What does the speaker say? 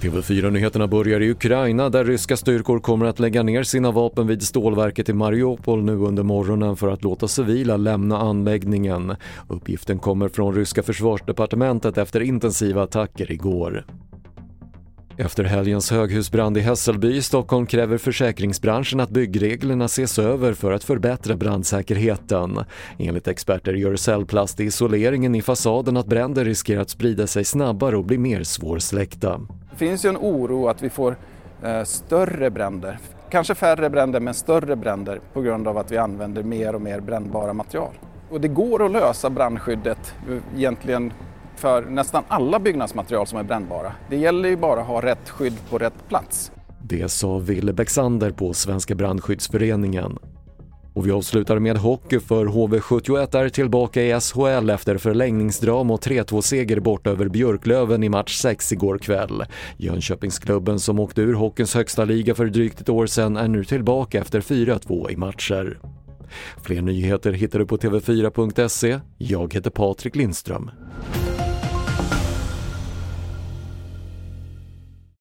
TV4-nyheterna börjar i Ukraina där ryska styrkor kommer att lägga ner sina vapen vid stålverket i Mariupol nu under morgonen för att låta civila lämna anläggningen. Uppgiften kommer från ryska försvarsdepartementet efter intensiva attacker igår. Efter helgens höghusbrand i Hässelby i Stockholm kräver försäkringsbranschen att byggreglerna ses över för att förbättra brandsäkerheten. Enligt experter gör cellplast i isoleringen i fasaden att bränder riskerar att sprida sig snabbare och bli mer svårsläckta. Det finns ju en oro att vi får eh, större bränder, kanske färre bränder men större bränder på grund av att vi använder mer och mer brännbara material. Och det går att lösa brandskyddet eh, egentligen för nästan alla byggnadsmaterial som är brännbara. Det gäller ju bara att ha rätt skydd på rätt plats. Det sa Ville Bexander på Svenska brandskyddsföreningen. Och vi avslutar med hockey för HV71 är tillbaka i SHL efter förlängningsdrama och 3-2-seger bort över Björklöven i match 6 igår kväll. Jönköpingsklubben som åkte ur hockeyns högsta liga för drygt ett år sedan är nu tillbaka efter 4-2 i matcher. Fler nyheter hittar du på TV4.se. Jag heter Patrik Lindström.